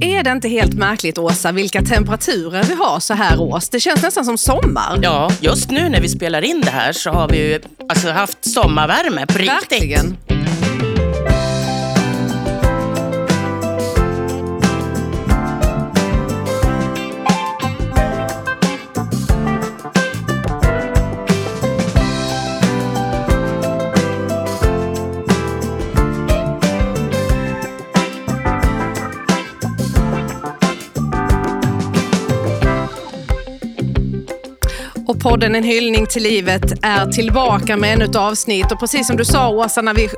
Är det inte helt märkligt, Åsa, vilka temperaturer vi har så här års? Det känns nästan som sommar. Ja, just nu när vi spelar in det här så har vi ju alltså haft sommarvärme på riktigt. Verkligen. Podden En hyllning till livet är tillbaka med ännu ett avsnitt. Och precis som du sa Åsa, när vi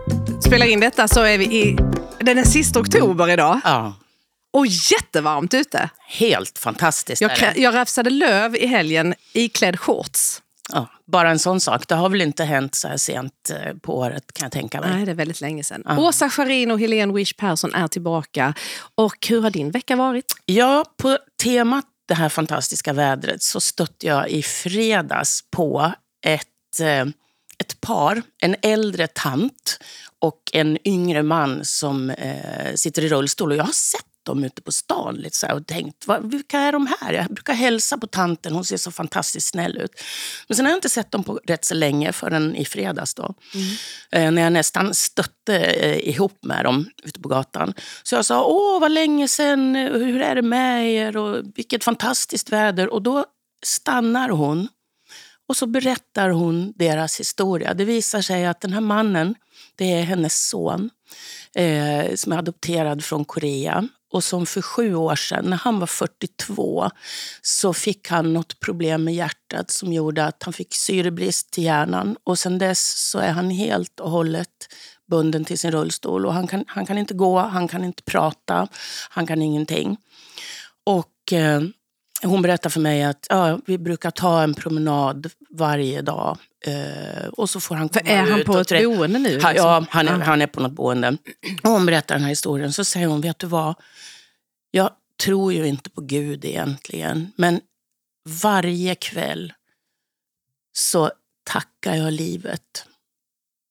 spelar in detta så är vi i... Det är den sista oktober idag. Ja, Och jättevarmt ute. helt fantastiskt. Jag, jag rafsade löv i helgen iklädd shorts. Ja, bara en sån sak. Det har väl inte hänt så här sent eh, på året kan jag tänka mig. Nej, det är väldigt länge sedan. Åsa Scharin och Helene Wish Persson är tillbaka. Och hur har din vecka varit? Ja, på temat det här fantastiska vädret så stötte jag i fredags på ett, eh, ett par, en äldre tant och en yngre man som eh, sitter i rullstol. Och jag har sett dem ute på stan lite så här och tänkt, vad, vilka är de här? Jag brukar hälsa på tanten, hon ser så fantastiskt snäll ut. Men sen har jag inte sett dem på rätt så länge förrän i fredags då. Eh, när jag nästan stötte eh, ihop med dem ute på gatan. Så jag sa, åh vad länge sen, hur är det med er och vilket fantastiskt väder. Och då stannar hon och så berättar hon deras historia. Det visar sig att den här mannen, det är hennes son eh, som är adopterad från Korea. Och som för sju år sedan, när han var 42, så fick han något problem med hjärtat som gjorde att han fick syrebrist till hjärnan. Och sen dess så är han helt och hållet bunden till sin rullstol. Och han kan, han kan inte gå, han kan inte prata, han kan ingenting. Och eh, hon berättar för mig att ja, vi brukar ta en promenad varje dag. Eh, och så får han komma För är han ut på och ett trä- boende nu? Ha, ja, liksom? han är, Ja. han är på något boende. Och hon berättar den här historien. Så säger hon, vet du vad? Jag tror ju inte på Gud egentligen. Men varje kväll så tackar jag livet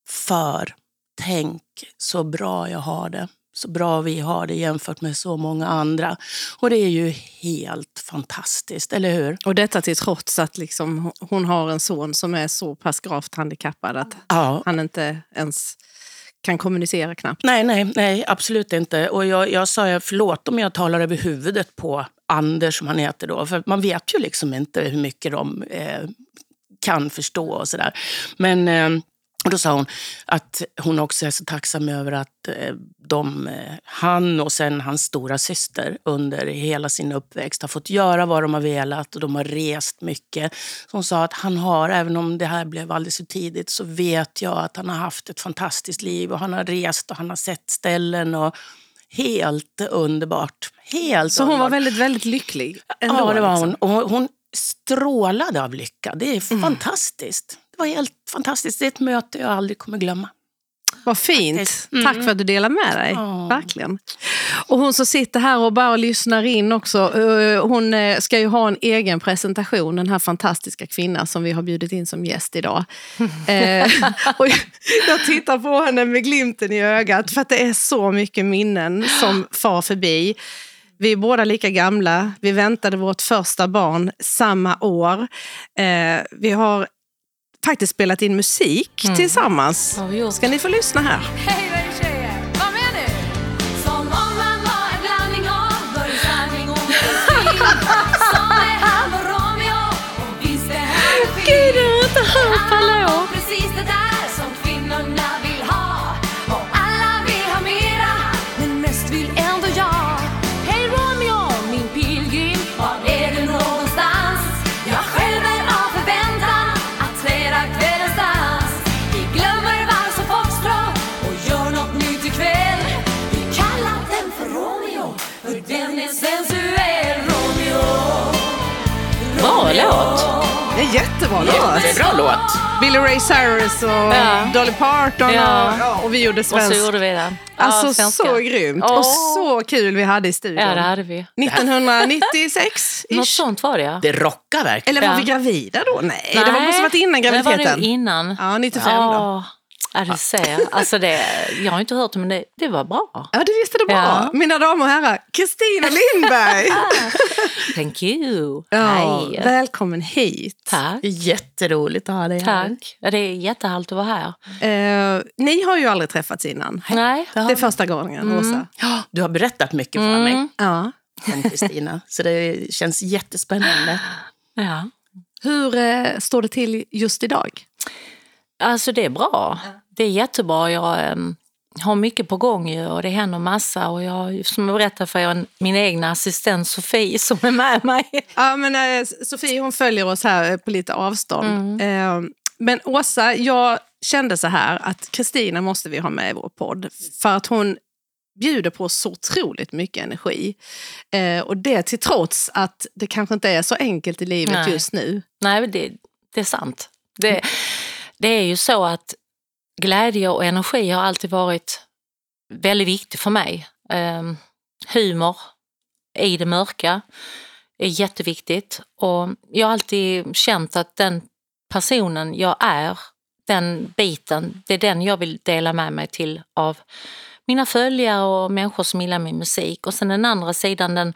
för tänk så bra jag har det. Så bra vi har det jämfört med så många andra. Och det är ju helt fantastiskt, eller hur? Och detta till trots att liksom, hon har en son som är så pass gravt handikappad att Ja, han inte ens kan kommunicera knappt. Nej, nej, nej, absolut inte. Och jag, jag sa förlåt om jag talar över huvudet på Anders, som han heter då. För man vet ju liksom inte hur mycket de eh, kan förstå och sådär. Men eh, och då sa hon att hon också är så tacksam över att eh, de, eh, han och sen hans stora syster under hela sin uppväxt har fått göra vad de har velat och de har rest mycket. Så hon sa att han har, även om det här blev alldeles för tidigt, så vet jag att han har haft ett fantastiskt liv och han har rest och han har sett ställen och helt underbart. Helt Så hon var väldigt, väldigt lycklig. ändå, Ja, det var liksom. hon. Och hon- hon strålade av lycka. Det är fantastiskt. Var helt fantastiskt. Det är ett möte jag aldrig kommer glömma. Vad fint. Mm. Tack för att du delar med dig. Ja. Verkligen. Och hon som sitter här och bara lyssnar in också. eh, Hon eh, ska ju ha en egen presentation, den här fantastiska kvinnan som vi har bjudit in som gäst idag. Eh, och jag- jag tittar på henne med glimten i ögat för att det är så mycket minnen som far förbi. Vi är båda lika gamla. Vi väntade vårt första barn samma år. Eh, vi har faktiskt spelat in musik tillsammans. vi gjort. Ska ni få lyssna här? Jättebra låt. Jättebra låt. Billy Ray Cyrus och Ja. Dolly Parton Ja. och, ja, och vi gjorde Och så svensk. gjorde vi den. Ja, Alltså svenska. så grymt Åh. och så kul vi hade i studion. Ja, det hade vi. 1996 Något sånt var det ja. Det rockar verkligen. Eller var Ja. vi gravida då? Nej, det var, måste varit innan Det var graviditeten. nog innan. Ja, 95 då. Ja, du ser. Alltså det, jag har inte hört det, men det, det var bra. Ja, det visste det bra. Ja. Mina damer och herrar, Kristina Lindberg! Thank you. ja, Hej. välkommen hit. Tack. Jätteroligt att ha dig här. Tack. Ja, det är jättehärligt att vara här. Eh, ni har ju aldrig träffats innan. Nej. Det är första gången, Åsa. Ja, Du har berättat mycket för mig Ja. om Kristina, så det känns jättespännande. Ja. Hur eh, står det till just idag? Alltså det är bra. Det är jättebra. Jag em, har mycket på gång ju och det händer massa. Och jag, som jag berättade för er, min egna assistent Sofie som är med mig. Ja, men, eh, Sofie hon följer oss här eh, på lite avstånd. Eh, men Åsa, jag kände så här att Kristina måste vi ha med i vår podd. För att hon bjuder på så otroligt mycket energi. Eh, och det till trots att det kanske inte är så enkelt i livet Nej. just nu. Nej, det, det är sant. Det, det är ju så att glädje och energi har alltid varit väldigt viktigt för mig. Ehm, humor i det mörka är jätteviktigt och jag har alltid känt att den personen jag är, den biten, det är den jag vill dela med mig till av mina följare och människor som gillar min musik. Och sen den andra sidan, den,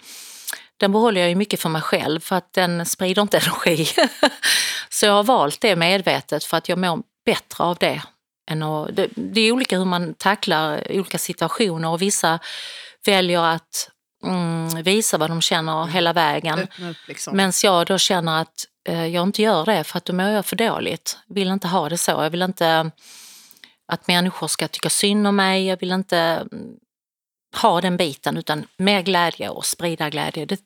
den behåller jag ju mycket för mig själv för att den sprider inte energi. Så jag har valt det medvetet för att jag mår bättre av det. Än att, det, det är olika hur man tacklar olika situationer och vissa väljer att mm, visa vad de känner hela vägen. Liksom. Medan jag då känner att eh, jag inte gör det för att då mår jag för dåligt. Jag vill inte ha det så. Jag vill inte att människor ska tycka synd om mig. Jag vill inte mm, ha den biten utan mer glädje och sprida glädje. Det,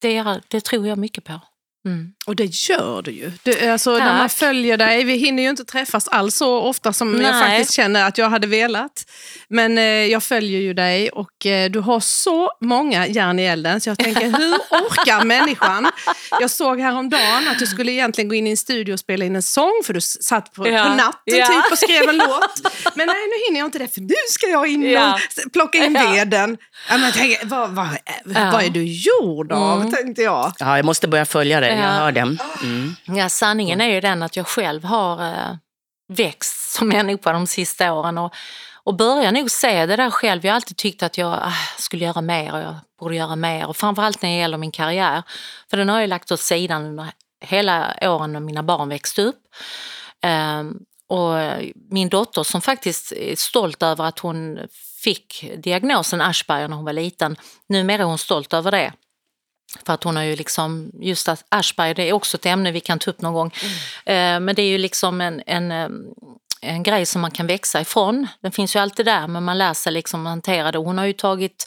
det, det tror jag mycket på. Mm. Och det gör du ju. Det, alltså, när man följer dig, vi hinner ju inte träffas alls så ofta som jag Nej. faktiskt känner att jag hade velat. Men eh, jag följer ju dig och eh, du har så många järn i elden så jag tänker, hur orkar människan? Jag såg häromdagen att du skulle egentligen gå in i en studio och spela in en sång för du satt på, Ja. på natten Ja. typ och skrev en låt. Men nej, nu hinner jag inte det för nu ska jag in och Ja. plocka in veden. Ja, men jag tänker, vad, vad, vad är du gjord av, tänkte jag. Ja, jag måste börja följa dig, jag Ja. hör den. Mm. Ja, sanningen är ju den att jag själv har eh, växt som människa de sista åren och, och börjar nog se det där själv. Jag har alltid tyckt att jag ah, skulle göra mer och jag borde göra mer och framförallt när det gäller min karriär. För den har jag lagt åt sidan under hela åren när mina barn växte upp. Ehm, och min dotter som faktiskt är stolt över att hon fick diagnosen Asperger när hon var liten. Numera är hon stolt över det. För att hon har ju liksom, just att Asperger det är också ett ämne vi kan ta upp någon gång. Eh, men det är ju liksom en, en, eh, en grej som man kan växa ifrån. Den finns ju alltid där men man lär sig liksom hantera det. Hon har ju tagit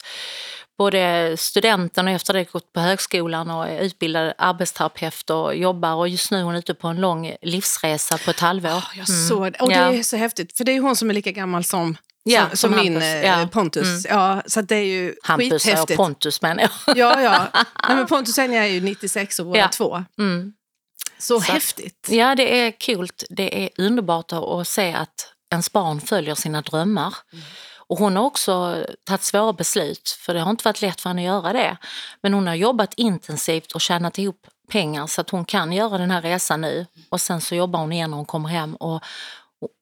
både studenten och efter det gått på högskolan och är utbildad arbetsterapeut och jobbar och just nu är hon ute på en lång livsresa på ett halvår. Jag såg det. Och det är så häftigt, för det är hon som är lika gammal som, Ja, som, som min Hampus. eh, Ja. Mm. Pontus. Ja, så att det är ju Hampus och skithäftigt. Pontus menar jag. Ja, ja. Nej, men Pontus och Enya är ju 96 och båda Ja. två. Mm. Så, Så- häftigt. Ja, det är kul. Det är underbart att- se att ens barn följer sina drömmar. Och hon har också tagit svåra beslut, för det har inte varit lätt för henne att göra det. Men hon har jobbat intensivt och tjänat ihop pengar så att hon kan göra den här resan nu. Och sen så jobbar hon igen när hon kommer hem. Och,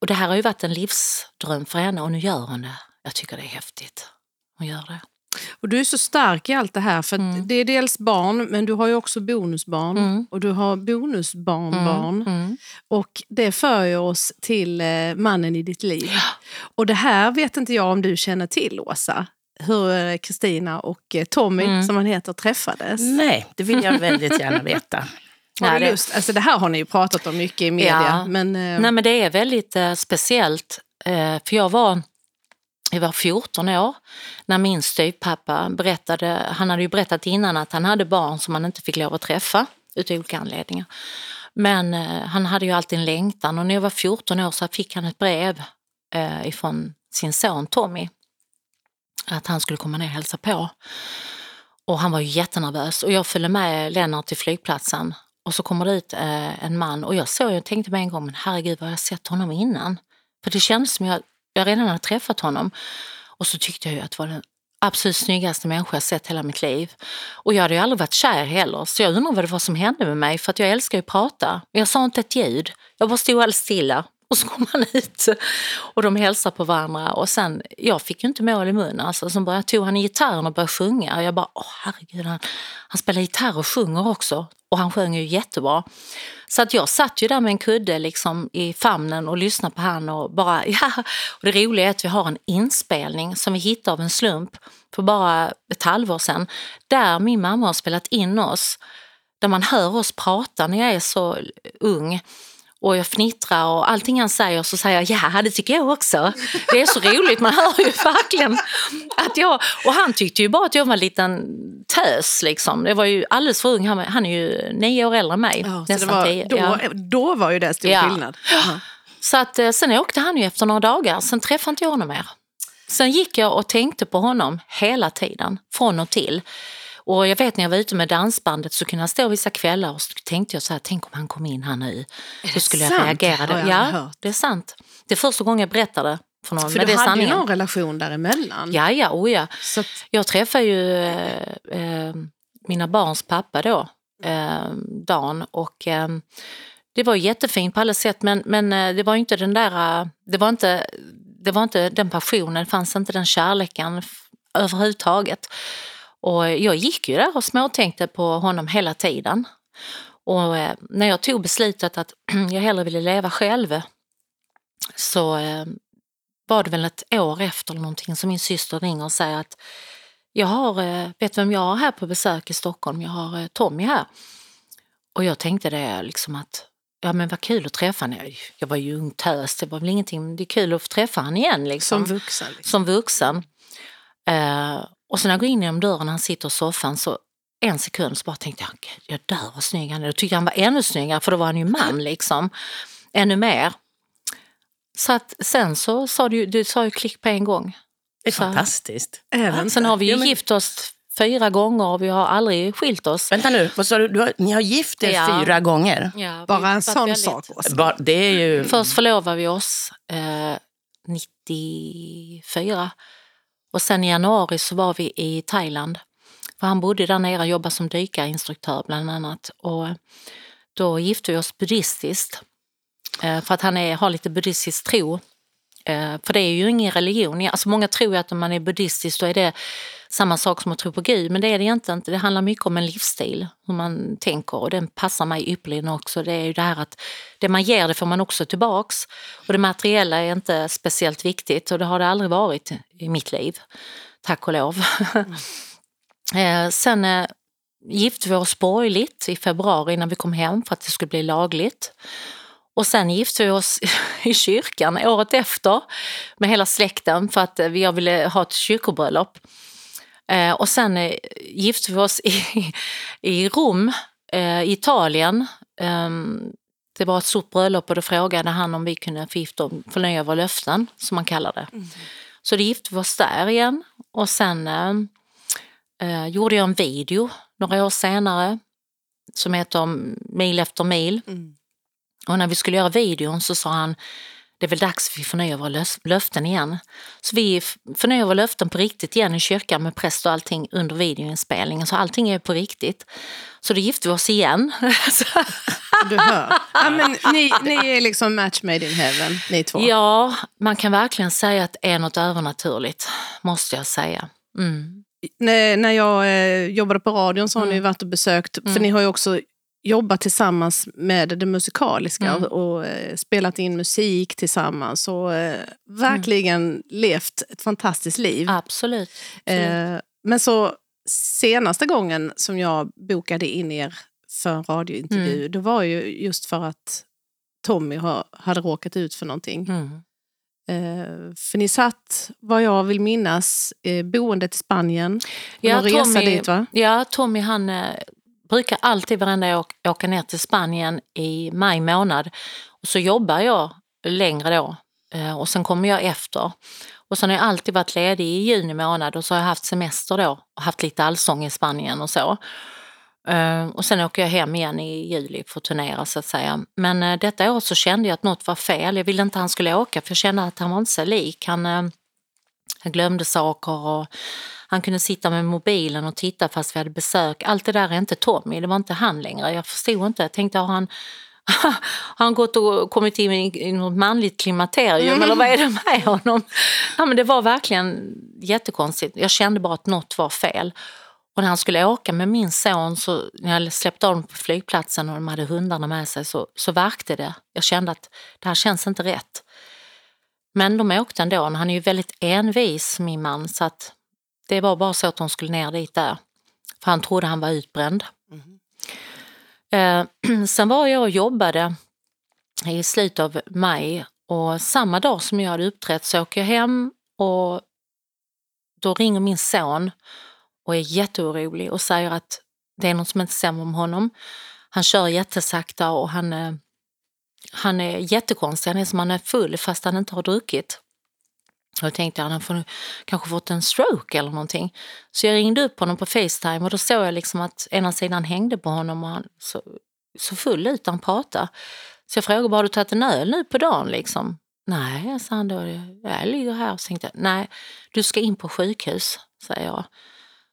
och det här har ju varit en livsdröm för henne och nu gör hon det. Jag tycker det är häftigt. Hon gör det. Och du är så stark i allt det här, för att det är dels barn, men du har ju också bonusbarn. Mm. Och du har bonusbarnbarn. Mm. Och det för ju oss till eh, mannen i ditt liv. Och det här vet inte jag om du känner till, Åsa. Hur eh, Kristina och eh, Tommy, Mm. som han heter, träffades. Nej, det vill jag väldigt gärna veta. Har du lust? Alltså, det här har ni ju pratat om mycket i media. Ja. Men, eh, Nej men det är väldigt eh, speciellt. Eh, för jag var, jag var 14 år när min styvpappa berättade, han hade ju berättat innan att han hade barn som han inte fick lov att träffa utav olika anledningar. Men eh, han hade ju alltid en längtan och när jag var 14 år så fick han ett brev eh, ifrån sin son Tommy. Att han skulle komma ner och hälsa på. Och han var jättenervös och jag följde med Lennart till flygplatsen och så kommer det ut eh, en man och jag såg och tänkte med en gång, men herregud vad har jag sett honom innan? För det kändes som jag, jag redan hade träffat honom. Och så tyckte jag ju att det var den absolut snyggaste människa jag sett hela mitt liv. Och jag hade ju aldrig varit kär heller, så jag undrar vad det var som hände med mig, för att jag älskar ju att prata. Jag sa inte ett ljud, jag bara stod alldeles stilla Och så kom han ut och de hälsade på varandra och sen, jag fick ju inte mål i munnen. Alltså, så började, tog han gitarren och började sjunga. Och jag bara, åh herregud, han, han spelar gitarr och sjunger också. Och han sjöng ju jättebra. Så att jag satt ju där med en kudde liksom i famnen och lyssnade på han och bara, ja. Och det roliga är att vi har en inspelning som vi hittade av en slump för bara ett halvår sedan. Där min mamma har spelat in oss. Där man hör oss prata när jag är så ung och jag fnittrar och allting han säger så säger jag ja det tycker jag också. Det är så roligt, man hör ju verkligen att jag, och han tyckte ju bara att jag var en liten tös liksom. Det var ju alldeles för ung, han, han är ju nio år äldre än mig. Ja, nästan var, tio. då, Ja. då var ju det stor Ja. skillnad. Ja. Så att, eh, sen åkte han ju efter några dagar, sen träffade inte jag honom mer. Sen gick jag och tänkte på honom hela tiden, från och till. Och jag vet när jag var ute med dansbandet så kunde jag stå vissa kvällar och så tänkte jag så här, tänk om han kom in här nu. Hur skulle jag sant? reagera? Har jag ja, hört. det är sant. Det är första gången jag berättade för någon, För men du det är hade ju någon relation däremellan. Ja, ja, oh ja. Så att, Jag träffade ju eh, eh, mina barns pappa då, eh, Dan, och eh, det var jättefint på alla sätt men, men eh, det var inte den där, eh, det var inte, det var inte den passionen, det fanns inte den kärleken överhuvudtaget. Och jag gick ju där och småtänkte på honom hela tiden. Och eh, när jag tog beslutet att jag hellre ville leva själv så eh, var det väl ett år efter eller någonting som min syster ringer och säger att jag har, eh, vet vem jag har här på besök i Stockholm? Jag har Tommy här. Och jag tänkte det liksom att, ja men vad kul att träffa honom. Jag- var ju ung tös, det var väl ingenting, det är kul att träffa honom igen liksom. som vuxen. Liksom. Som vuxen. Eh, och sen när jag går in genom dörren, han sitter i soffan, så en sekund så bara tänkte jag, "Gud, jag dör vad snygg han är. Jag tyckte han var ännu snyggare, för då var han ju man liksom. Ännu mer. Så att sen så sa du, du sa ju klick på en gång. Det är Så- fantastiskt. Inte? Sen har vi ju Ja, men- gift oss fyra gånger och vi har aldrig skilt oss. Vänta nu, vad sa du? du har, ni har gift er Ja. fyra gånger? Ja, Bara en sån väldigt- sak. Åsa. Bara- Det är ju... Först förlovade vi oss eh, 94 och sen i januari så var vi i Thailand. För han bodde där nere och jobbade som dykarinstruktör bland annat. Och då gifte vi oss buddhistiskt. Eh, för att han är, har lite buddhistisk tro. Eh, för det är ju ingen religion. Alltså många tror ju att om man är buddhistisk då är det samma sak som att tro på Gud. Men det är det egentligen inte. Det handlar mycket om en livsstil, hur man tänker. Och den passar mig ypperligen också. Det är ju det här att det man ger det får man också tillbaks. Och det materiella är inte speciellt viktigt och det har det aldrig varit i mitt liv. Tack och lov. Eh, sen eh, gifte vi oss borgerligt i februari när vi kom hem för att det skulle bli lagligt. Och sen gifte vi oss i kyrkan året efter med hela släkten för att eh, jag ville ha ett kyrkobröllop. Eh, och sen eh, gifte vi oss i, i Rom, eh, i Italien. Ehm, det var ett stort bröllop och då frågade han om vi kunde förnya våra löften, som man kallar det. Så då gifte vi oss där igen och sen eh, eh, gjorde jag en video några år senare som heter Mil efter mil. Mm. Och när vi skulle göra videon så sa han det är väl dags att vi förnyar våra löften igen. Så vi förnyar våra löften på riktigt igen i kyrkan med präst och allting under videoinspelningen. Så allting är på riktigt. Så då gifte vi oss igen. Du hör. Ja, men ni, ni är liksom match made in heaven, ni två. ja, man kan verkligen säga att det är något övernaturligt, måste jag säga. Mm. När, jag eh, jobbade på radion så har ni Mm. varit och besökt, för Mm. ni har ju också jobbat tillsammans med det musikaliska Mm. och, och eh, spelat in musik tillsammans och eh, verkligen levt ett fantastiskt liv. Absolut. absolut. Eh, men så senaste gången som jag bokade in er för en radiointervju, Mm. det var ju just för att Tommy hade råkat ut för någonting. Mm. Eh, för ni satt, vad jag vill minnas, eh, boendet i Spanien. Ja, resa Tommy- dit va? Ja, Tommy han brukar alltid varenda år åka ner till Spanien i maj månad. Och så jobbar jag längre då eh, och sen kommer jag efter. Och sen har jag alltid varit ledig i juni månad och så har jag haft semester då och haft lite allsång i Spanien och så. Eh, och sen åker jag hem igen i juli för att turnera så att säga. Men eh, detta år så kände jag att något var fel. Jag ville inte att han skulle åka för jag kände att han var inte så lik. Han, han glömde saker och han kunde sitta med mobilen och titta fast vi hade besök. Allt det där är inte Tommy, det var inte han längre. Jag förstod inte. Jag tänkte, har han, Har han gått och kommit in i, något manligt klimakterium eller vad är det med honom? Ja, men det var verkligen jättekonstigt. Jag kände bara att något var fel. Och när han skulle åka med min son, så när jag släppte av dem på flygplatsen och de hade hundarna med sig, så, så verkte det. Jag kände att det här känns inte rätt. Men de åkte ändå. Han är ju väldigt envis, min man, så att det var bara så att de skulle ner dit där. För han trodde han var utbränd. Eh, sen var jag och jobbade i slutet av maj och samma dag som jag hade uppträtt så åker jag hem och då ringer min son och är jätteorolig och säger att det är något som inte stämmer med honom. Han kör jättesakta och han, eh, han är jättekonstig. Han är som han är full fast han inte har druckit. Och då tänkte jag att han får, kanske fått en stroke eller någonting. Så jag ringde upp honom på Facetime och då såg jag liksom att ena sidan hängde på honom och han så, så full ut han pratade. Så jag frågade bara, har du tagit en öl nu på dagen liksom? Nej, sa han då. Jag ligger här. Och så tänkte jag, nej, du ska in på sjukhus, säger jag.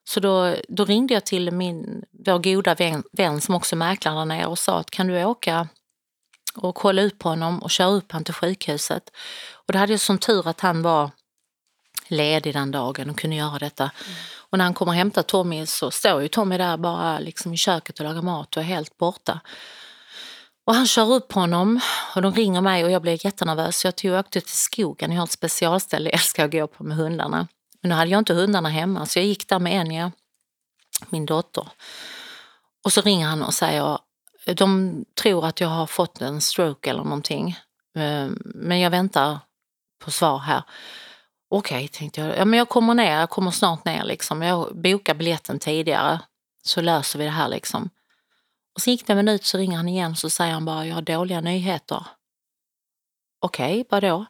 Så då, då ringde jag till min, vår goda vän, vän som också är mäklare där nere och sa att kan du åka och kolla upp på honom och köra upp honom till sjukhuset. Och då hade jag som tur att han var ledig den dagen och kunde göra detta. Och när han kommer och hämtar Tommy så står ju Tommy där bara liksom i köket och lagar mat och är helt borta. Och han kör upp honom och de ringer mig och jag blev jättenervös. Jag tog och åkte till skogen. Jag har ett specialställe jag älskar att gå på med hundarna. Men nu hade jag inte hundarna hemma så jag gick där med Enya, min dotter. Och så ringer han och säger de tror att jag har fått en stroke eller någonting. Eh, Men jag väntar på svar här. Okej, tänkte jag. Ja, men jag kommer ner, jag kommer snart ner liksom. Jag bokar biljetten tidigare så löser vi det här liksom. Och så gick det en minut så ringer han igen så säger han bara jag har dåliga nyheter. Okej, vadå?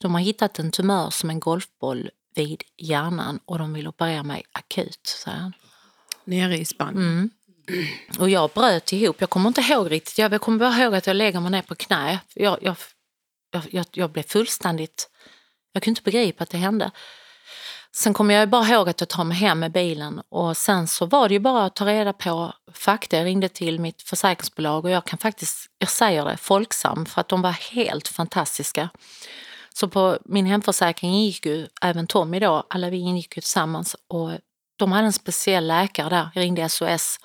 De har hittat en tumör som en golfboll vid hjärnan och de vill operera mig akut, säger han. Nere i Spanien. Mm. Och jag bröt ihop. Jag kommer inte ihåg riktigt. Jag kommer bara ihåg att jag lägger mig ner på knä. Jag, jag, jag, jag, jag blev fullständigt... Jag kunde inte begripa att det hände. Sen kommer jag bara ihåg att jag tar mig hem med bilen och sen så var det ju bara att ta reda på fakta. Jag ringde till mitt försäkringsbolag och jag kan faktiskt, jag säger det, Folksam för att de var helt fantastiska. Så på min hemförsäkring ingick ju även Tommy då, alla vi ingick ju tillsammans och de hade en speciell läkare där, jag ringde SOS.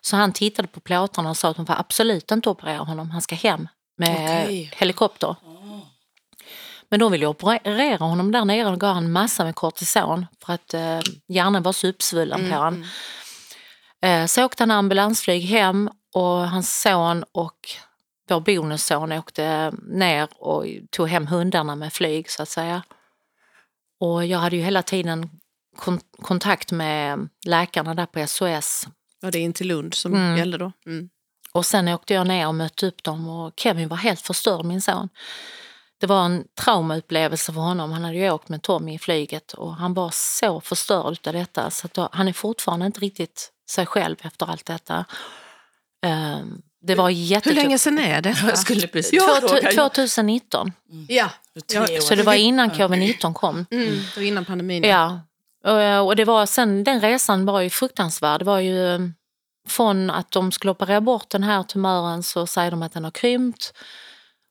Så han tittade på plåtarna och sa att de får absolut inte operera honom, han ska hem med Okej. helikopter. Men de ville operera honom där nere och gav han massa med kortison för att eh, hjärnan var så uppsvullen på honom. Eh, så åkte han ambulansflyg hem och hans son och vår bonusson åkte ner och tog hem hundarna med flyg så att säga. Och jag hade ju hela tiden kon- kontakt med läkarna där på SOS. Ja, det är in till Lund som Mm. gäller då. Mm. Och sen åkte jag ner och mötte upp dem och Kevin var helt förstörd, min son. Det var en traumaupplevelse för honom. Han hade ju åkt med Tommy i flyget och han var så förstörd av detta så att då, han är fortfarande inte riktigt sig själv efter allt detta. Ehm, det var Hur jättetufft. länge sedan är det? Jag skulle precis Två- fråga. 2019, Ja, Tre år. så det var innan covid-19 kom. mm. det var innan pandemin. Ja, Eh, och, det var sen, den resan var ju fruktansvärd. Det var ju eh, från att de skulle operera bort den här tumören så säger de att den har krympt.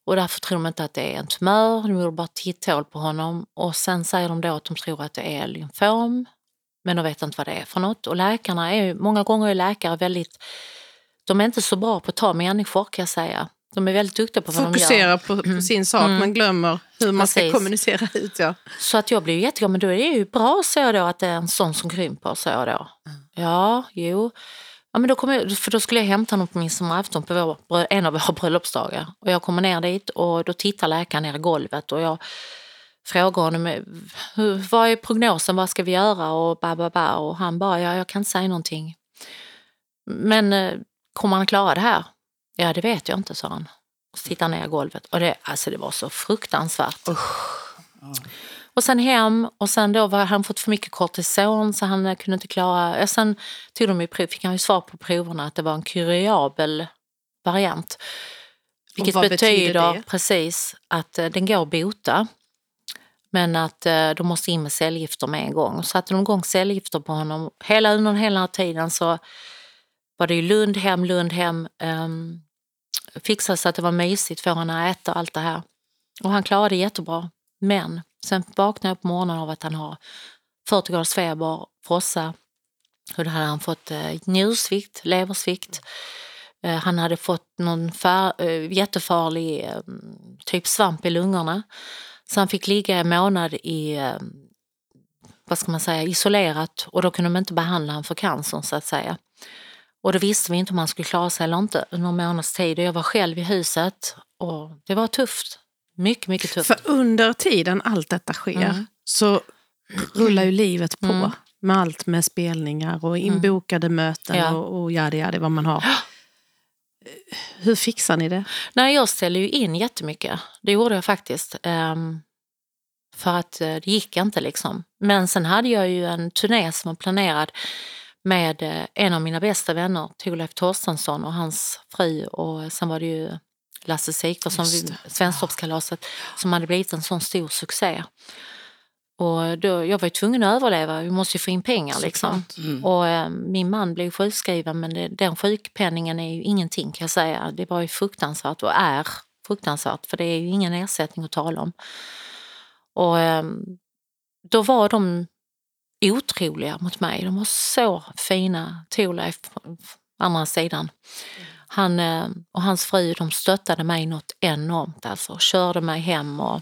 Och därför tror de inte att det är en tumör, de gjorde bara titthål på honom. Och sen säger de då att de tror att det är lymfom, men de vet inte vad det är för något. Och läkarna är ju, många gånger är läkare väldigt, de är inte så bra på att ta människor kan jag säga. De är väldigt duktiga på vad de gör. På, på sin sak, man glömmer hur man ska Precis. kommunicera ut. Ja. Så att jag blev jätteglad, men då är det ju bra så jag då att det är en sån som krymper, så jag då. Ja, jo. Ja, men då kom jag, för då skulle jag hämta honom på midsommarafton på vår, en av våra bröllopsdagar. Och jag kommer ner dit och då tittar läkaren ner i golvet och jag frågar honom "Hur- vad är prognosen, vad ska vi göra och ba, ba, ba. Och han bara, ja, jag kan inte säga någonting. Men eh, kommer han klara det här? Ja, det vet jag inte, sa han. Och så tittade han ner i golvet och det, alltså, det var så fruktansvärt. Och sen hem och sen då var han fått för mycket kortison så han eh, kunde inte klara... Ja, sen tog de ju prov, fick han ju svar på proverna att det var en kuriabel variant. Vilket betyder betyder precis att eh, den går att bota. Men att eh, de måste in med cellgifter med en gång. Så satte de igång cellgifter på honom. Hela, under hela tiden så var det ju Lund hem, Lund hem. ehm, fixa så att det var mysigt, få honom att äta och allt det här. Och han klarade det jättebra. Men sen vaknade jag på morgonen av att han har 40 graders feber, frossa. Och då hade han fått eh, njursvikt, leversvikt. Eh, han hade fått någon fär, eh, jättefarlig eh, typ svamp i lungorna. Så han fick ligga en månad i, eh, vad ska man säga, isolerat och då kunde de inte behandla honom för cancern så att säga. Och då visste vi inte om han skulle klara sig eller inte under en månads tid. Och jag var själv i huset och det var tufft. Mycket, mycket tufft. För under tiden allt detta sker Mm. så rullar ju livet på. Mm. Med allt med spelningar och inbokade möten Ja. och, och jadi jadi vad man har. Hur fixar ni det? Nej, jag ställde ju in jättemycket. Det gjorde jag faktiskt. Ehm, för att eh, det gick inte liksom. Men sen hade jag ju en turné som var planerad med eh, en av mina bästa vänner, Thorleif Torstensson och hans fru och sen var det ju Lasse Sikfors, Svensktoppskalaset, som hade blivit en sån stor succé. Och då, jag var ju tvungen att överleva, vi måste ju få in pengar liksom. Mm. Och eh, min man blev sjukskriven men det, den sjukpenningen är ju ingenting kan jag säga. Det var ju fruktansvärt och är fruktansvärt för det är ju ingen ersättning att tala om. Och eh, då var de otroliga mot mig. De var så fina, Thorleif på andra sidan. Han eh, och hans fru de stöttade mig något enormt alltså. Körde mig hem och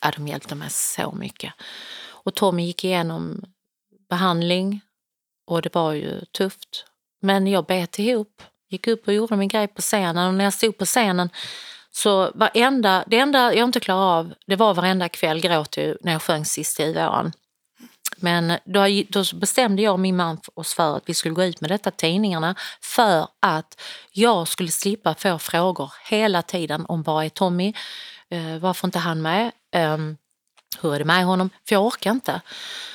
ja, de hjälpte mig så mycket. Och Tommy gick igenom behandling och det var ju tufft. Men jag bet ihop, gick upp och gjorde min grej på scenen och när jag stod på scenen så varenda, det enda jag inte klarade av, det var varenda kväll gråt jag när jag sjöng sist i våren. Men då, då bestämde jag och min man oss för att vi skulle gå ut med detta tidningarna för att jag skulle slippa få frågor hela tiden om var är Tommy, eh, varför inte han med, Ehm, hur är det med honom? För jag orkar inte.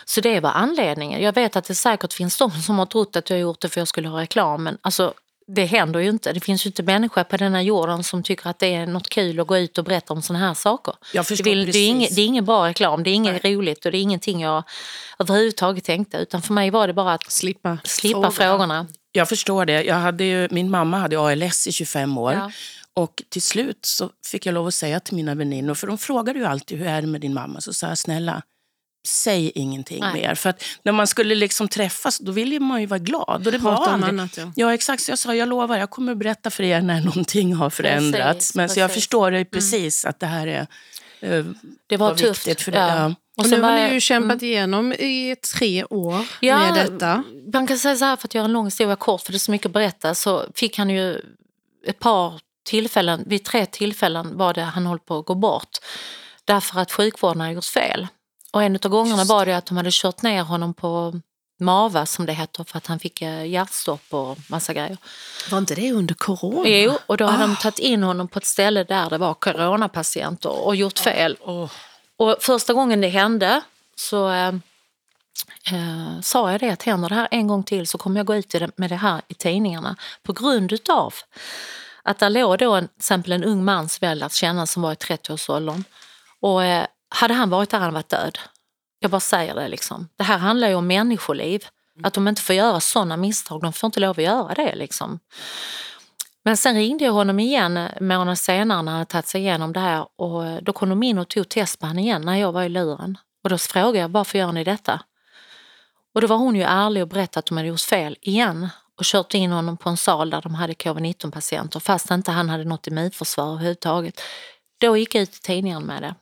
Så det var anledningen. Jag vet att det säkert finns de som har trott att jag har gjort det för att jag skulle ha reklam men alltså det händer ju inte. Det finns ju inte människa på denna jorden som tycker att det är något kul att gå ut och berätta om sådana här saker. Jag Det, förstår vill, det, är inget, det är ingen bra reklam, det är inget roligt och det är ingenting jag överhuvudtaget tänkte. Utan för mig var det bara att Slippa, slippa frågorna. Jag förstår det. Jag hade ju, min mamma hade ALS i 25 år. Ja. Och till slut så fick jag lov att säga till mina väninnor, för de frågade ju alltid hur är det med din mamma? Så sa jag snälla, säg ingenting Nej. mer. För att när man skulle liksom träffas, då ville man ju vara glad. Och det var Prata om aldrig... annat, ja. Ja, exakt. Så jag sa, jag lovar, jag kommer att berätta för er när någonting har förändrats. Precis, Men så jag precis. Mm. förstår det precis att det här är eh, Det var, var tufft. viktigt för det, ja. Och nu har ni ju kämpat igenom i tre år Ja, med detta. Man kan säga så här för att göra en lång historia kort för det är så mycket att berätta så fick han ju ett par tillfällen, vid tre tillfällen var det han höll på att gå bort. Därför att sjukvården hade gjort fel. Och en av gångerna var det att de hade kört ner honom på Mava som det heter för att han fick eh, hjärtstopp och massa grejer. Var inte det under corona? Jo, och då hade de tagit in honom på ett ställe där det var coronapatienter och gjort fel. Och första gången det hände så eh, eh, sa jag det att händer det här en gång till så kommer jag gå ut med det här i tidningarna. På grund utav att där låg då en, till exempel en ung man som jag hade lärt känna som var i 30-årsåldern. Och eh, hade han varit där hade han varit död. Jag bara säger det liksom. Det här handlar ju om människoliv. Att de inte får göra sådana misstag, de får inte lov att göra det liksom. Men sen ringde jag honom igen en månad senare när han hade tagit sig igenom det här och då kom de in och tog test på honom igen när jag var i luren. Och då frågade jag varför gör ni detta? Och då var hon ju ärlig och berättade att de hade gjort fel igen och kört in honom på en sal där de hade covid-19 patienter fast inte han hade något immunförsvar överhuvudtaget. Då gick jag ut i tidningen med det.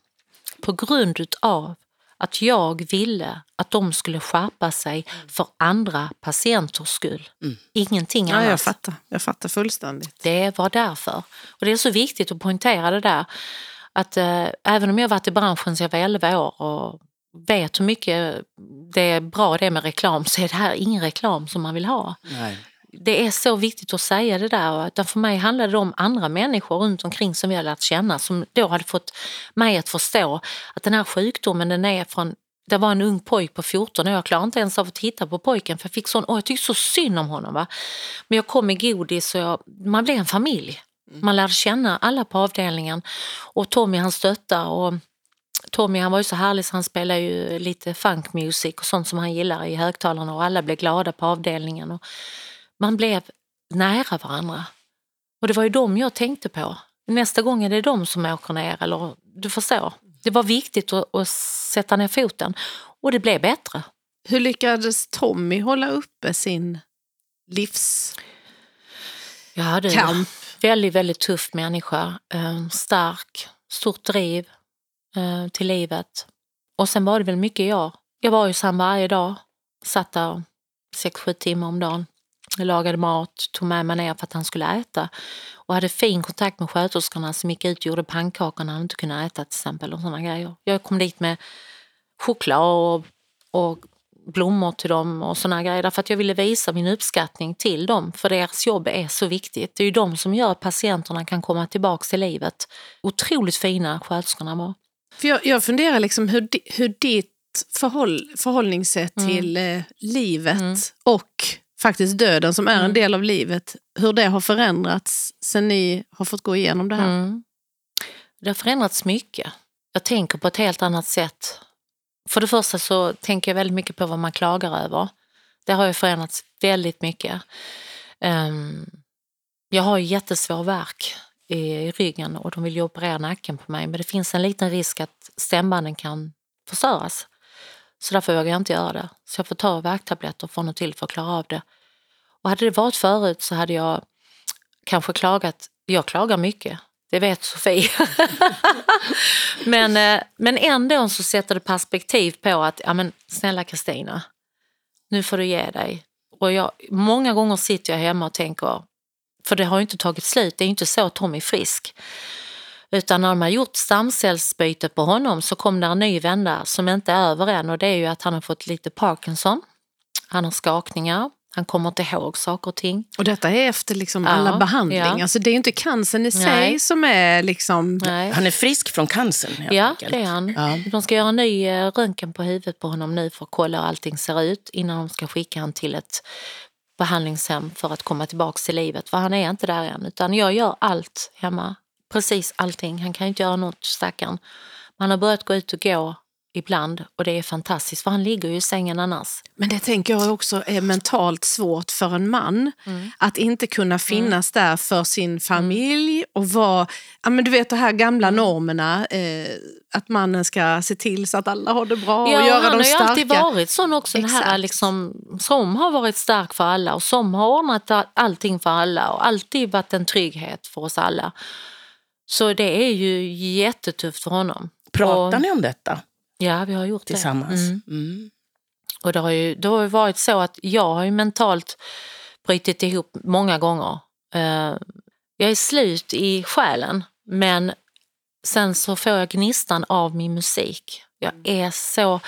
På grund utav att jag ville att de skulle skärpa sig för andra patienters skull. Ingenting Ja, annat. jag fattar. Jag fattar fullständigt. Det var därför. Och det är så viktigt att poängtera det där. Att eh, även om jag varit i branschen sedan jag var 11 år och vet hur mycket det är bra det med reklam så är det här ingen reklam som man vill ha. Nej. Det är så viktigt att säga det där. Utan för mig handlade det om andra människor runt omkring som vi har lärt känna som då hade fått mig att förstå att den här sjukdomen den är från det var en ung pojk på 14 år, jag klarade inte ens av att titta på pojken för jag fick sån, åh, jag tyckte så synd om honom. Va? Men jag kom i godis och jag, man blev en familj. Man lärde känna alla på avdelningen och Tommy han stöttade och Tommy han var ju så härlig så han spelade ju lite funk music och sånt som han gillar i högtalarna och alla blev glada på avdelningen. Och man blev nära varandra. Och det var ju dem jag tänkte på. Nästa gång är det de som åker ner. Eller, du förstår. Det var viktigt att, att sätta ner foten. Och det blev bättre. Hur lyckades Tommy hålla uppe sin livskamp? Jag hade en väldigt, väldigt tuff människa. Eh, stark, stort driv eh, till livet. Och sen var det väl mycket jag. Jag var ju sam varje dag. Satt där sex, sju timmar om dagen. Jag lagade mat, tog med mig ner för att han skulle äta. Och hade fin kontakt med sköterskorna som gick ut och gjorde pannkakor när han inte kunde äta till exempel. Och såna grejer. Jag kom dit med choklad och, och blommor till dem och såna grejer. Därför att jag ville visa min uppskattning till dem. För deras jobb är så viktigt. Det är ju de som gör att patienterna kan komma tillbaka till livet. Otroligt fina sköterskorna var. För jag, jag funderar liksom hur, di, hur ditt förhåll, förhållningssätt till eh, livet och faktiskt döden som är en del av livet, hur det har förändrats sen ni har fått gå igenom det här. Mm. Det har förändrats mycket. Jag tänker på ett helt annat sätt. För det första så tänker jag väldigt mycket på vad man klagar över. Det har ju förändrats väldigt mycket. Ehm, jag har ju jättesvår värk i, i ryggen och de vill ju operera nacken på mig men det finns en liten risk att stämbanden kan förstöras. Så därför vågar jag inte göra det. Så jag får ta värktabletter från och till för att klara av det. Och hade det varit förut så hade jag kanske klagat. Jag klagar mycket, det vet Sofie. men, eh, men ändå så sätter det perspektiv på att, ja men snälla Kristina, nu får du ge dig. Och jag, många gånger sitter jag hemma och tänker, för det har ju inte tagit slut, det är ju inte så att Tom är frisk. Utan när de har gjort stamcellsbyte på honom så kom det en ny vända som inte är över än och det är ju att han har fått lite Parkinson. Han har skakningar, han kommer inte ihåg saker och ting. Och detta är efter liksom Ja, alla behandlingar, ja. så det är ju inte cancern i sig Nej. som är liksom... Nej. Han är frisk från cancern helt Ja, enkelt. det är han. Ja. De ska göra en ny eh, röntgen på huvudet på honom nu för att kolla hur allting ser ut innan de ska skicka han till ett behandlingshem för att komma tillbaka till livet. För han är inte där än, utan jag gör allt hemma. Precis allting. Han kan inte göra något, stackaren. Men han har börjat gå ut och gå ibland och det är fantastiskt för han ligger ju i sängen annars. Men det tänker jag också är mentalt svårt för en man. Mm. Att inte kunna finnas där för sin familj och vara... Ja, men du vet de här gamla Mm. normerna. Eh, att mannen ska se till så att alla har det bra och Ja, göra han dem har ju starka. alltid varit sån också, den här liksom, som har varit stark för alla och som har ordnat all- allting för alla och alltid varit en trygghet för oss alla. Så det är ju jättetufft för honom. Pratar och, ni om detta Ja, vi har gjort tillsammans? det. Mm. Mm. Och det har, ju, det har ju varit så att jag har ju mentalt brutit ihop många gånger. Eh, jag är slut i själen men sen så får jag gnistan av min musik. Jag är så...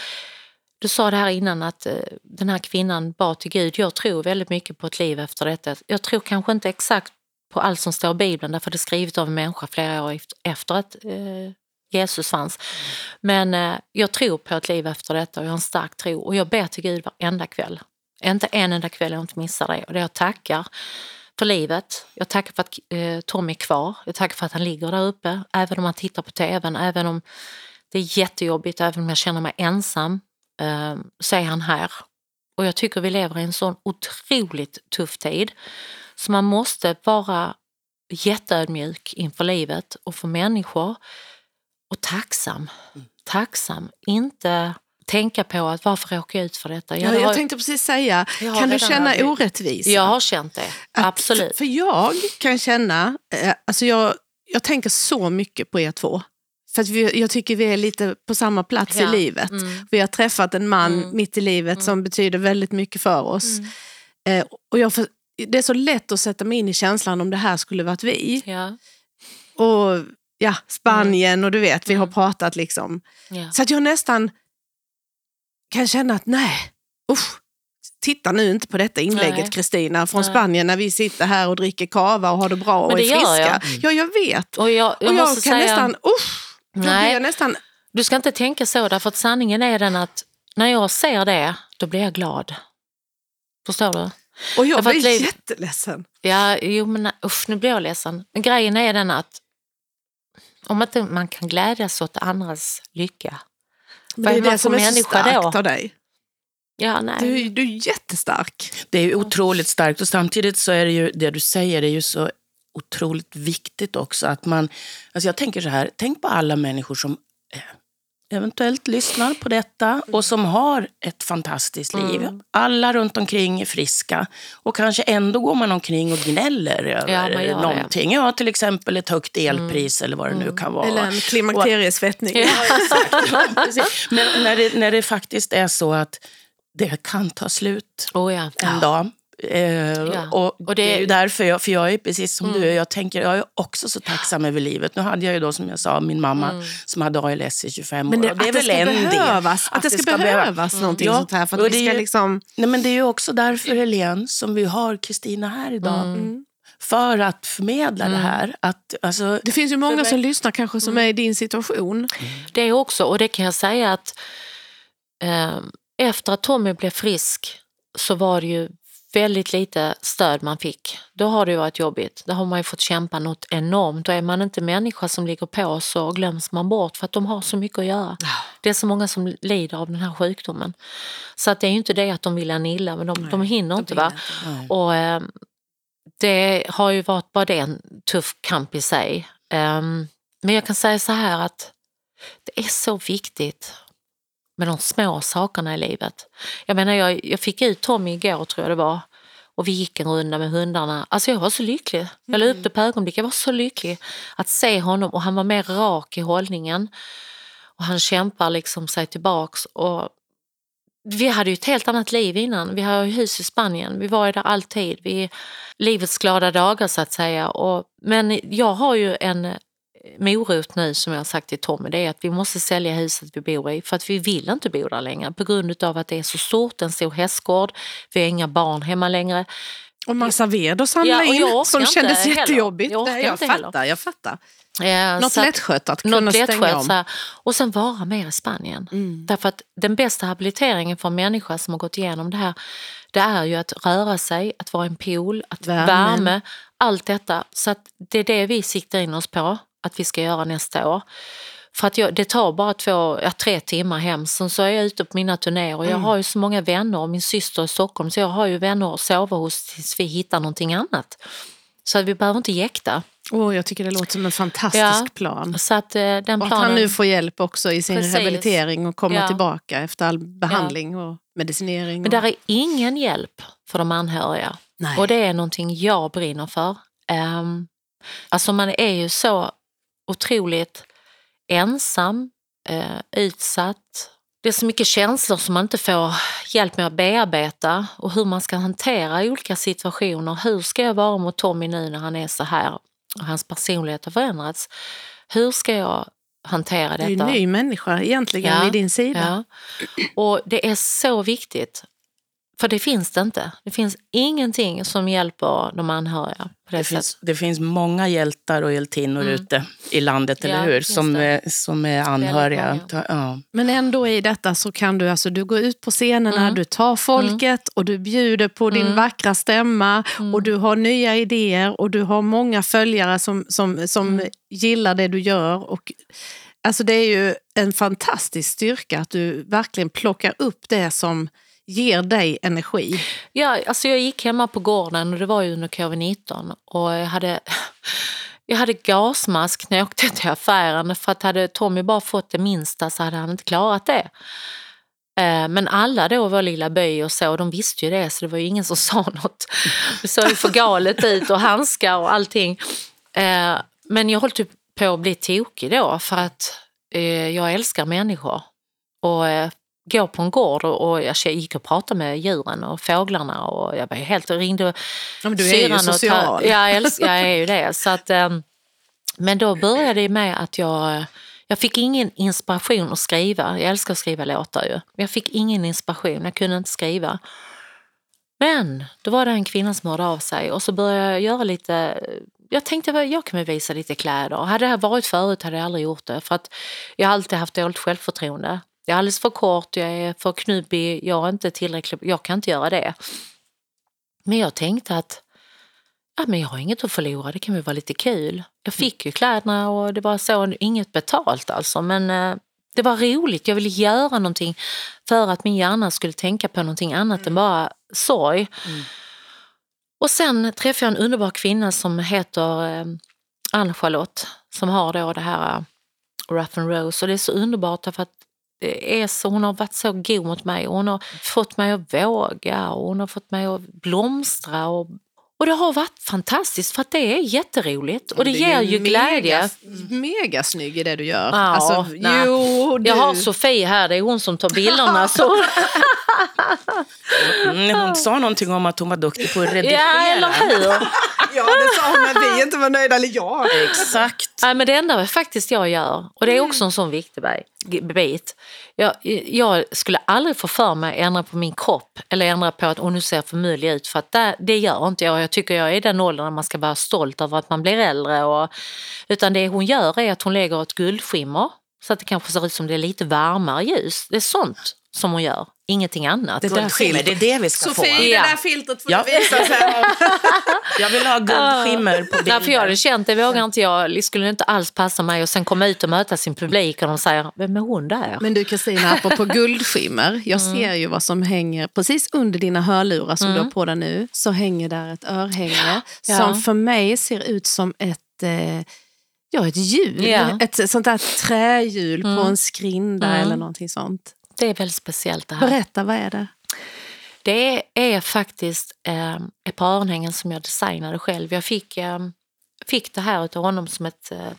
Du sa det här innan att eh, den här kvinnan bad till Gud. Jag tror väldigt mycket på ett liv efter detta. Jag tror kanske inte exakt på allt som står i Bibeln därför det är skrivet av en människa flera år efter- att eh, Jesus fanns. Men eh, jag tror på ett liv efter detta och jag har en stark tro och jag ber till Gud varenda kväll. Inte en enda kväll jag inte missar det. Och det jag tackar för livet. Jag tackar för att eh, Tom är kvar. Jag tackar för att han ligger där uppe. Även om han tittar på tvn, även om det är jättejobbigt, även om jag känner mig ensam, eh, så är han här. Och jag tycker vi lever i en sån otroligt tuff tid. Så man måste vara jätteödmjuk inför livet och för människor. Och tacksam. Tacksam. Inte tänka på att varför råkar jag ut för detta? Ja, det jag har- tänkte precis säga, Jag kan du känna ödmjuk. orättvisa? jag har känt det. Att- Absolut. För, jag kan känna, eh, alltså jag, jag tänker så mycket på er två. För att vi, jag tycker vi är lite på samma plats i Ja, livet. mm. Vi har träffat en man Mm. mitt i livet som betyder väldigt mycket för oss. Mm. Eh, och jag, det är så lätt att sätta mig in i känslan om det här skulle varit vi. Ja, Och ja, Spanien och du vet, vi har Mm. pratat liksom. ja. Så att jag nästan kan känna att nej, usch, titta nu inte på detta inlägget. Kristina från Nej. Spanien när vi sitter här och dricker kava och har det bra och det är friska. jag. Ja, jag vet. Och jag, jag och jag kan säga, nästan, usch, Nej. jag nästan, du ska inte tänka så därför att sanningen är den att när jag ser det, då blir jag glad. Förstår du? Och jag blir liv- jätteledsen. Ja, jo men usch, nu blir jag ledsen. Men grejen är den att om inte man kan glädjas åt andras lycka. Men Vad det är är man det som för är så människa starkt då? av dig. Ja, nej. Du, du är jättestark. Det är otroligt starkt och samtidigt så är det ju det du säger är ju så otroligt viktigt också att man... Alltså jag tänker så här, tänk på alla människor som eh, eventuellt lyssnar på detta och som har ett fantastiskt liv. Alla runt omkring är friska och kanske ändå går man omkring och gnäller över Ja, någonting. Ja, till exempel ett högt elpris eller vad det nu kan vara. Eller en klimakteriesvettning. Ja, precis. Men när det, när det faktiskt är så att det kan ta slut Oh, ja. en dag. Eh, och, Och det... det- är ju därför jag, för jag är precis som du, jag tänker, jag är också så tacksam över livet. Nu hade jag ju då som jag sa min mamma som hade ALS i 25 Men år. det, och att det ska del. behövas, att, det ska, behövas någonting Ja, sånt här. För att det är ska ju- liksom... Nej, men det är ju också därför, Helene, som vi har Kristina här idag. Mm. För att förmedla det här. Att, alltså, Det finns ju många mig- som lyssnar kanske som är i din situation. Det också, och det kan jag säga att eh, efter att Tommy blev frisk så var det ju väldigt lite stöd man fick. Då har det ju varit jobbigt. Då har man ju fått kämpa något enormt. Och är man inte människa som ligger på så glöms man bort för att de har så mycket att göra. Det är så många som lider av den här sjukdomen. Så att det är ju inte det att de vill en illa, men de, de hinner inte. Va? Och, eh, det har ju varit bara det en tuff kamp i sig. Ehm, men jag kan säga så här att det är så viktigt med de små sakerna i livet. Jag menar, jag, jag fick ut Tommy igår tror jag det var och vi gick en runda med hundarna. Alltså jag var så lycklig. Jag la upp det på ögonblick. Jag var så lycklig att se honom och han var mer rak i hållningen. Och han kämpar liksom sig tillbaks. Och vi hade ju ett helt annat liv innan. Vi har ju hus i Spanien. Vi var ju där alltid. Vi livets glada dagar så att säga. Och, men jag har ju en morot nu som jag har sagt till Tommy. Det är att vi måste sälja huset vi bor i för att vi vill inte bo där längre på grund av att det är så stort, en stor hästgård. Vi har inga barn hemma längre. Och massa ved att samla Ja, in som kändes heller. jättejobbigt. Jag Nej, jag fattar, heller. jag fattar. Eh, Något lättskött att kunna något stänga om. här. Och sen vara mer i Spanien. Mm. Därför att den bästa habiliteringen för en människa som har gått igenom det här, det är ju att röra sig, att vara i en pool, att Värmen. värme, allt detta. Så att det är det vi siktar in oss på att vi ska göra nästa år. För att jag, det tar bara två, ja, tre timmar hem, sen så är jag ute på mina turnéer och jag Mm. har ju så många vänner och min syster i Stockholm så jag har ju vänner att sova hos tills vi hittar någonting annat. Så att vi behöver inte jäkta. Åh, jag tycker det låter som en fantastisk Ja. plan. Så att eh, den Och planen... att han nu får hjälp också i sin Precis. rehabilitering och komma Ja. tillbaka efter all behandling och medicinering. Men och... där är ingen hjälp för de anhöriga. Nej. Och det är någonting jag brinner för. Um, alltså man är ju så otroligt ensam, eh, utsatt. Det är så mycket känslor som man inte får hjälp med att bearbeta och hur man ska hantera olika situationer. Hur ska jag vara mot Tommy nu när han är så här och hans personlighet har förändrats? Hur ska jag hantera det är ju detta? en ny människa egentligen Ja, vid din sida. Ja. Och det är så viktigt. För det finns det inte. Det finns ingenting som hjälper de anhöriga på det, Det finns, det finns många hjältar och hjältinnor ute i landet, Mm. Ja, eller hur? Som, är, som är anhöriga. Ja. Men ändå i detta så kan du, alltså, du gå ut på scenerna, Mm. du tar folket och du bjuder på din Mm. vackra stämma Mm. och du har nya idéer och du har många följare som, som, som Mm. gillar det du gör. Och, alltså, det är ju en fantastisk styrka att du verkligen plockar upp det som ger dig energi. Ja, alltså jag gick hemma på gården och det var ju under covid-19 och jag hade, jag hade gasmask när jag åkte till affären för att hade Tommy bara fått det minsta så hade han inte klarat det. Eh, men alla då i vår lilla by och så, de visste ju det så det var ju ingen som sa något. Det såg ju för galet ut och handskar och allting. Eh, men jag höll typ på att bli tokig då för att eh, jag älskar människor. Och gå på en gård och, och jag gick och pratade med djuren och fåglarna och jag var helt och ringde Ja, du är ju och social. Ja, jag, älskar, jag är ju det. Så att, ehm, men då började det med att jag, jag fick ingen inspiration att skriva. Jag älskar att skriva låtar ju. Jag fick ingen inspiration, jag kunde inte skriva. Men då var det en kvinna som hörde av sig och så började jag göra lite jag tänkte att jag kan väl visa lite kläder. Hade det här varit förut hade jag aldrig gjort det. För att jag har alltid haft dåligt självförtroende. Jag är alldeles för kort, jag är för knubbig, jag är inte tillräckligt, jag kan inte göra det. Men jag tänkte att ja, men jag har inget att förlora, det kan väl vara lite kul. Jag fick ju kläderna och det var så, inget betalt alltså. Men eh, det var roligt, jag ville göra någonting för att min hjärna skulle tänka på någonting annat än bara sorg. Och sen träffade jag en underbar kvinna som heter eh, Ann-Charlotte som har då det här eh, Rough and Rose och det är så underbart därför att Eh, är så, hon har varit så god mot mig. Hon har fått mig att våga och hon har fått mig att blomstra och, och det har varit fantastiskt för att det är jätteroligt och det, ger ju glädje. Mega snygg i det du gör. Ja, alltså, jo, du. Jag har Sofie här, det är hon som tar bilderna. Så. Mm, hon sa någonting om att hon var duktig på att redigera. Ja, eller hur? Ja, det sa hon när vi inte var nöjda. Eller jag. Exakt. Nej, men det enda faktiskt jag gör, och det är också en sån viktig bi- bit. Jag, jag skulle aldrig få för mig att ändra på min kropp eller ändra på att oh, nu ser jag för mullig ut. För att det, det gör inte jag. Jag tycker jag är i den åldern när man ska vara stolt över att man blir äldre. Och, utan det hon gör är att hon lägger ett guldskimmer så att det kanske ser ut som det är lite varmare ljus. Det är sånt som hon gör, ingenting annat. Det där det är det vi ska Sofie, få. det Ja. där filtret får Ja. du visa sen. Jag vill ha guldskimmer på Nej, för jag hade känt, det vågar inte jag, det skulle inte alls passa mig och sen komma ut och möta sin publik och de säger, vem är hon där? Men du Kristina, apropå guldskimmer. Jag Mm. ser ju vad som hänger precis under dina hörlurar som du har på dig nu. Så hänger där ett örhänge Ja. som för mig ser ut som ett eh, Ja, ett hjul. Mm. Ett sånt där trähjul på en skrinda eller någonting sånt. Det är väldigt speciellt det här. Berätta, vad är det? Det är faktiskt eh, ett par örhängen som jag designade själv. Jag fick, eh, fick det här av honom som ett, eh,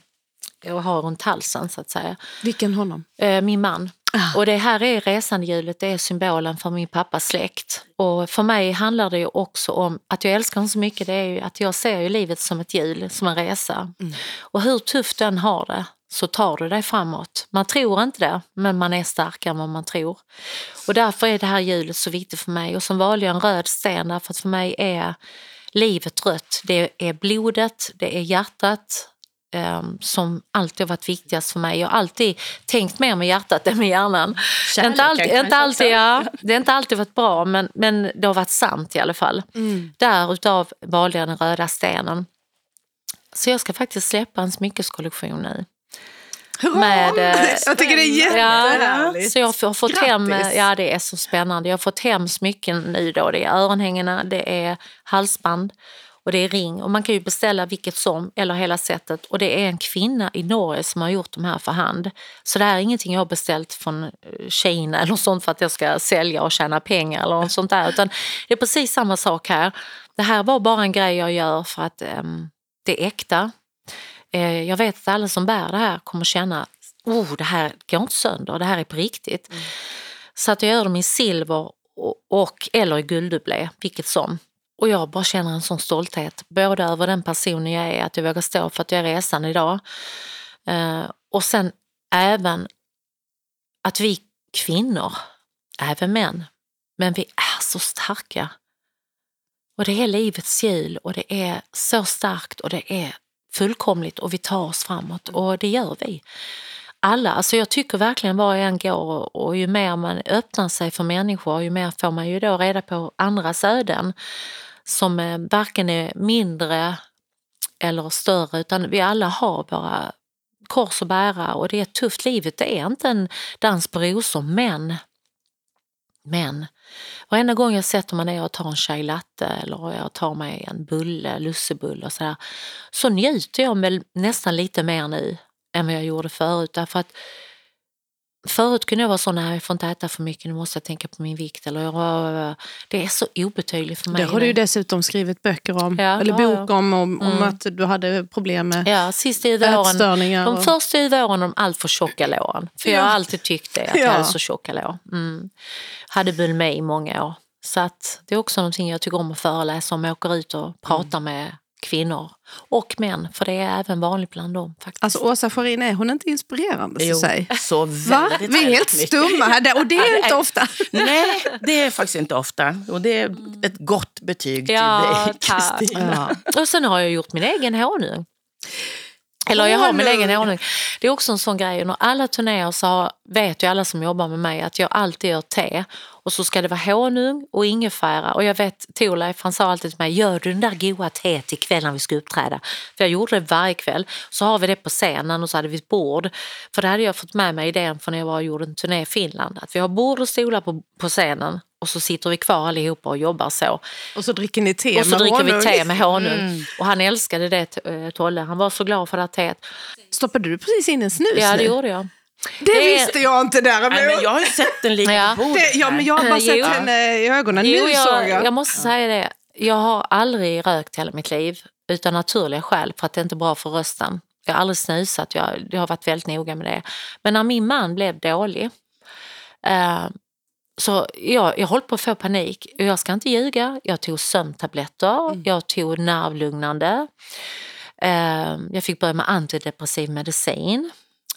jag har runt halsen så att säga. Vilken honom? Eh, min man. Och det här är resandehjulet, det är symbolen för min pappas släkt. Och för mig handlar det ju också om att jag älskar honom så mycket, det är ju att jag ser ju livet som ett hjul, som en resa. Och hur tufft den har det så tar du dig framåt. Man tror inte det, men man är starkare än vad man tror. Och därför är det här hjulet så viktigt för mig. Och som valde jag en röd sten därför att för mig är livet rött. Det är blodet, det är hjärtat, ehm, som alltid har varit viktigast för mig. Jag har alltid tänkt mer med hjärtat än med hjärnan. Det är inte alltid, inte alltid, ja, det har inte alltid varit bra, men, men det har varit sant i alla fall. Därutav valde jag den röda stenen. Så jag ska faktiskt släppa en smyckeskollektion nu. Med, eh, Jag tycker det är jättehärligt. så jag har fått hem, ja det är så spännande. Jag har fått hem smycken nu då. Det är örhängena, det är halsband och det är ring. Och man kan ju beställa vilket som eller hela sättet. Och det är en kvinna i Norge som har gjort de här för hand. Så det här är ingenting jag har beställt från eh, Kina eller sånt för att jag ska sälja och tjäna pengar eller något sånt där. Utan det är precis samma sak här. Det här var bara en grej jag gör för att ehm, det är äkta. Eh, jag vet att alla som bär det här kommer känna oh, det här går inte sönder, det här är på riktigt. Så att jag gör dem i silver och, och eller i gulddubblé, vilket som. Och jag bara känner en sån stolthet, både över den personen jag är, att jag vågar stå för att jag är resan idag. Eh, och sen även att vi kvinnor, även män, men vi är så starka. Och det är livets hjul och det är så starkt och det är fullkomligt och vi tar oss framåt och det gör vi. Alla, alltså jag tycker verkligen var jag än går och, ju mer man öppnar sig för människor ju mer får man ju då reda på andras öden som eh, varken är mindre eller större utan vi alla har våra kors att bära och det är tufft. Livet det är inte en dans på rosor men men varenda gång jag sätter mig ner och tar en chai latte eller jag tar mig en bulle, lussebulle och sådär så njuter jag väl nästan lite mer nu än vad jag gjorde förut. Därför att förut kunde jag vara så, nej jag får inte äta för mycket, nu måste jag tänka på min vikt. Eller, det är så obetydligt för mig. Det har du ju dessutom skrivit böcker om, Ja, eller ja. bok om, om, Mm. att du hade problem med Ja, sist i våren. ätstörningar. De och- första i våren de allt för tjocka låren. För jag har alltid tyckt det, att jag Ja. hade så tjocka lår. Mm. Hade bulimi i många år. Så att det är också någonting jag tycker om att föreläsa om. Jag åker ut och pratar Mm. med kvinnor och män, för det är även vanligt bland dem. faktiskt. Alltså Åsa Farin, är hon inte inspirerande? Jo, Så säg? så väldigt, Vi är helt stumma här, och det är inte ofta. Nej, det är faktiskt inte ofta. Och det är ett gott betyg till Ja, dig. Kristina. Och sen har jag gjort min egen honung. Eller jag har min egen honung. Det är också en sån grej. När alla turnéer så vet ju alla som jobbar med mig att jag alltid gör te. Och så ska det vara honung och ingefära. Och jag vet Torleif han sa alltid till mig, gör du den där goda teet ikväll när vi ska uppträda? För jag gjorde det varje kväll. Så har vi det på scenen och så hade vi ett bord. För det hade jag fått med mig idén från när jag var och gjorde en turné i Finland. Att vi har bord och stolar på, på scenen. Och så sitter vi kvar allihopa och jobbar så. Och så dricker ni te Och så med dricker honung. vi te med honung. Och han älskade det, eh, Tolle. Han var så glad för det här teet. Stoppade du precis in en snus Ja, det nu? gjorde jag. Det, Det- visste jag inte däremot. Nej, men jag har ju sett den ligga Ja. på bordet det, ja, men jag har bara sett jo. henne i ögonen. Jo, nu såg jag, jag. jag måste säga det. Jag har aldrig rökt hela mitt liv utan naturliga skäl för att det inte är bra för rösten. Jag har aldrig snusat, jag, jag har varit väldigt noga med det. Men när min man blev dålig eh, så jag, jag höll på att få panik. Jag ska inte ljuga, jag tog sömntabletter, jag tog nervlugnande. Eh, jag fick börja med antidepressiv medicin.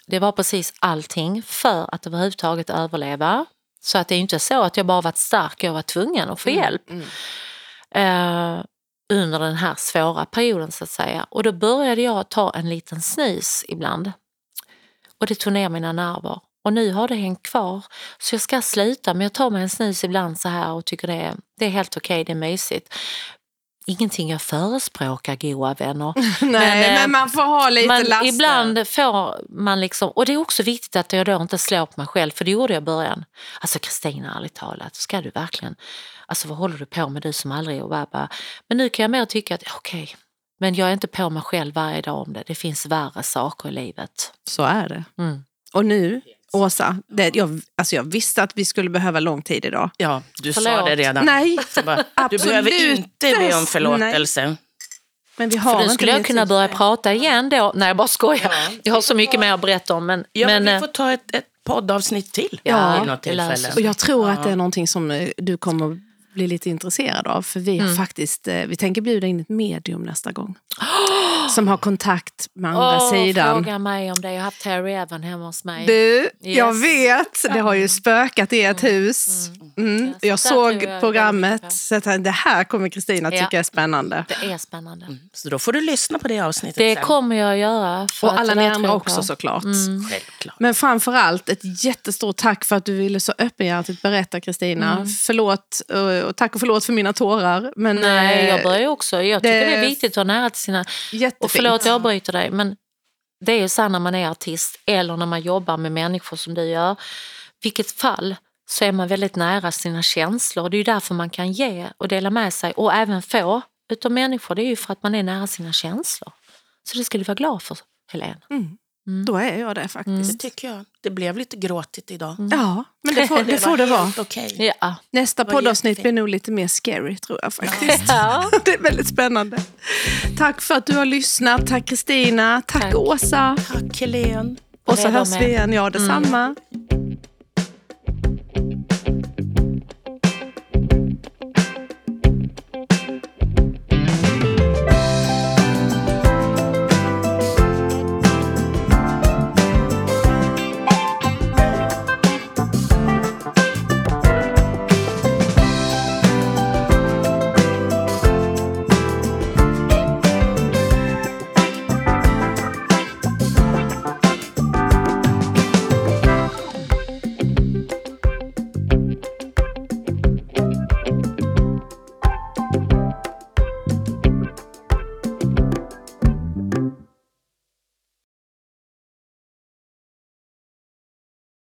Det var precis allting för att överhuvudtaget överleva. Så att det är inte så att jag bara varit stark, jag var tvungen att få hjälp eh, under den här svåra perioden så att säga. Och då började jag ta en liten snus ibland. Och det tog ner mina nerver. Och nu har det hängt kvar. Så jag ska sluta men jag tar mig en snus ibland så här och tycker det är, det är helt okej, det är mysigt. Ingenting jag förespråkar goa vänner. Nej, men, eh, man får ha lite man, laster. ibland får man liksom, och det är också viktigt att jag då inte slår på mig själv, för det gjorde jag i början. Alltså Kristina, ärligt talat, ska du verkligen, alltså vad håller du på med du som aldrig och bara. Men nu kan jag mer tycka att okej, men jag är inte på mig själv varje dag om det. Det finns värre saker i livet. Så är det. Mm. Och nu, Åsa, det, jag, alltså jag visste att vi skulle behöva lång tid idag. Ja, du sa Förlåt. det redan. Nej, bara, du behöver inte be om förlåtelse. men vi har För nu skulle jag kunna börja prata igen då. Nej, jag bara skojar. Jag har så mycket mer att berätta om. Men, Ja, men, men, vi får ta ett, ett poddavsnitt till Ja, vid något tillfälle. Och jag tror att det är någonting som eh, du kommer att bli lite intresserad av. För vi har Mm. faktiskt, eh, vi tänker bjuda in ett medium nästa gång. Som har kontakt med andra åh, sidan. fråga mig om det. Jag har haft Terry Evan hemma hos mig. Du, jag Yes. vet, det har ju spökat i ett hus. Mm. Yes, Jag såg jag programmet, så att det här kommer Kristina Ja. tycka är spännande. Det är spännande. Så då får du lyssna på det avsnittet Det sen. kommer jag att göra. för Och alla ni andra jag också såklart. Självklart. Men framför allt ett jättestort tack för att du ville så öppenhjärtigt berätta Kristina. Mm. Förlåt och tack och förlåt för mina tårar. Men, Nej, eh, jag börjar ju också. Jag tycker det, det- är viktigt att ha nära till sina... Jättefint. Och förlåt, jag avbryter dig. Men det är ju så här när man är artist eller när man jobbar med människor som du gör. Vilket fall så är man väldigt nära sina känslor. Det är ju därför man kan ge och dela med sig och även få utav människor. Det är ju för att man är nära sina känslor. Så det ska du vara glad för, Helene. Då är jag det faktiskt. Det tycker jag. Det blev lite gråtigt idag. Ja, men det får det, får det vara. okej. Ja. Nästa var poddavsnitt blir nog lite mer scary tror jag faktiskt. Ja. Det är väldigt spännande. Tack för att du har lyssnat. Tack Kristina. Tack, Tack. Åsa. Tack Helene. Och så hörs vi igen. Ja, detsamma.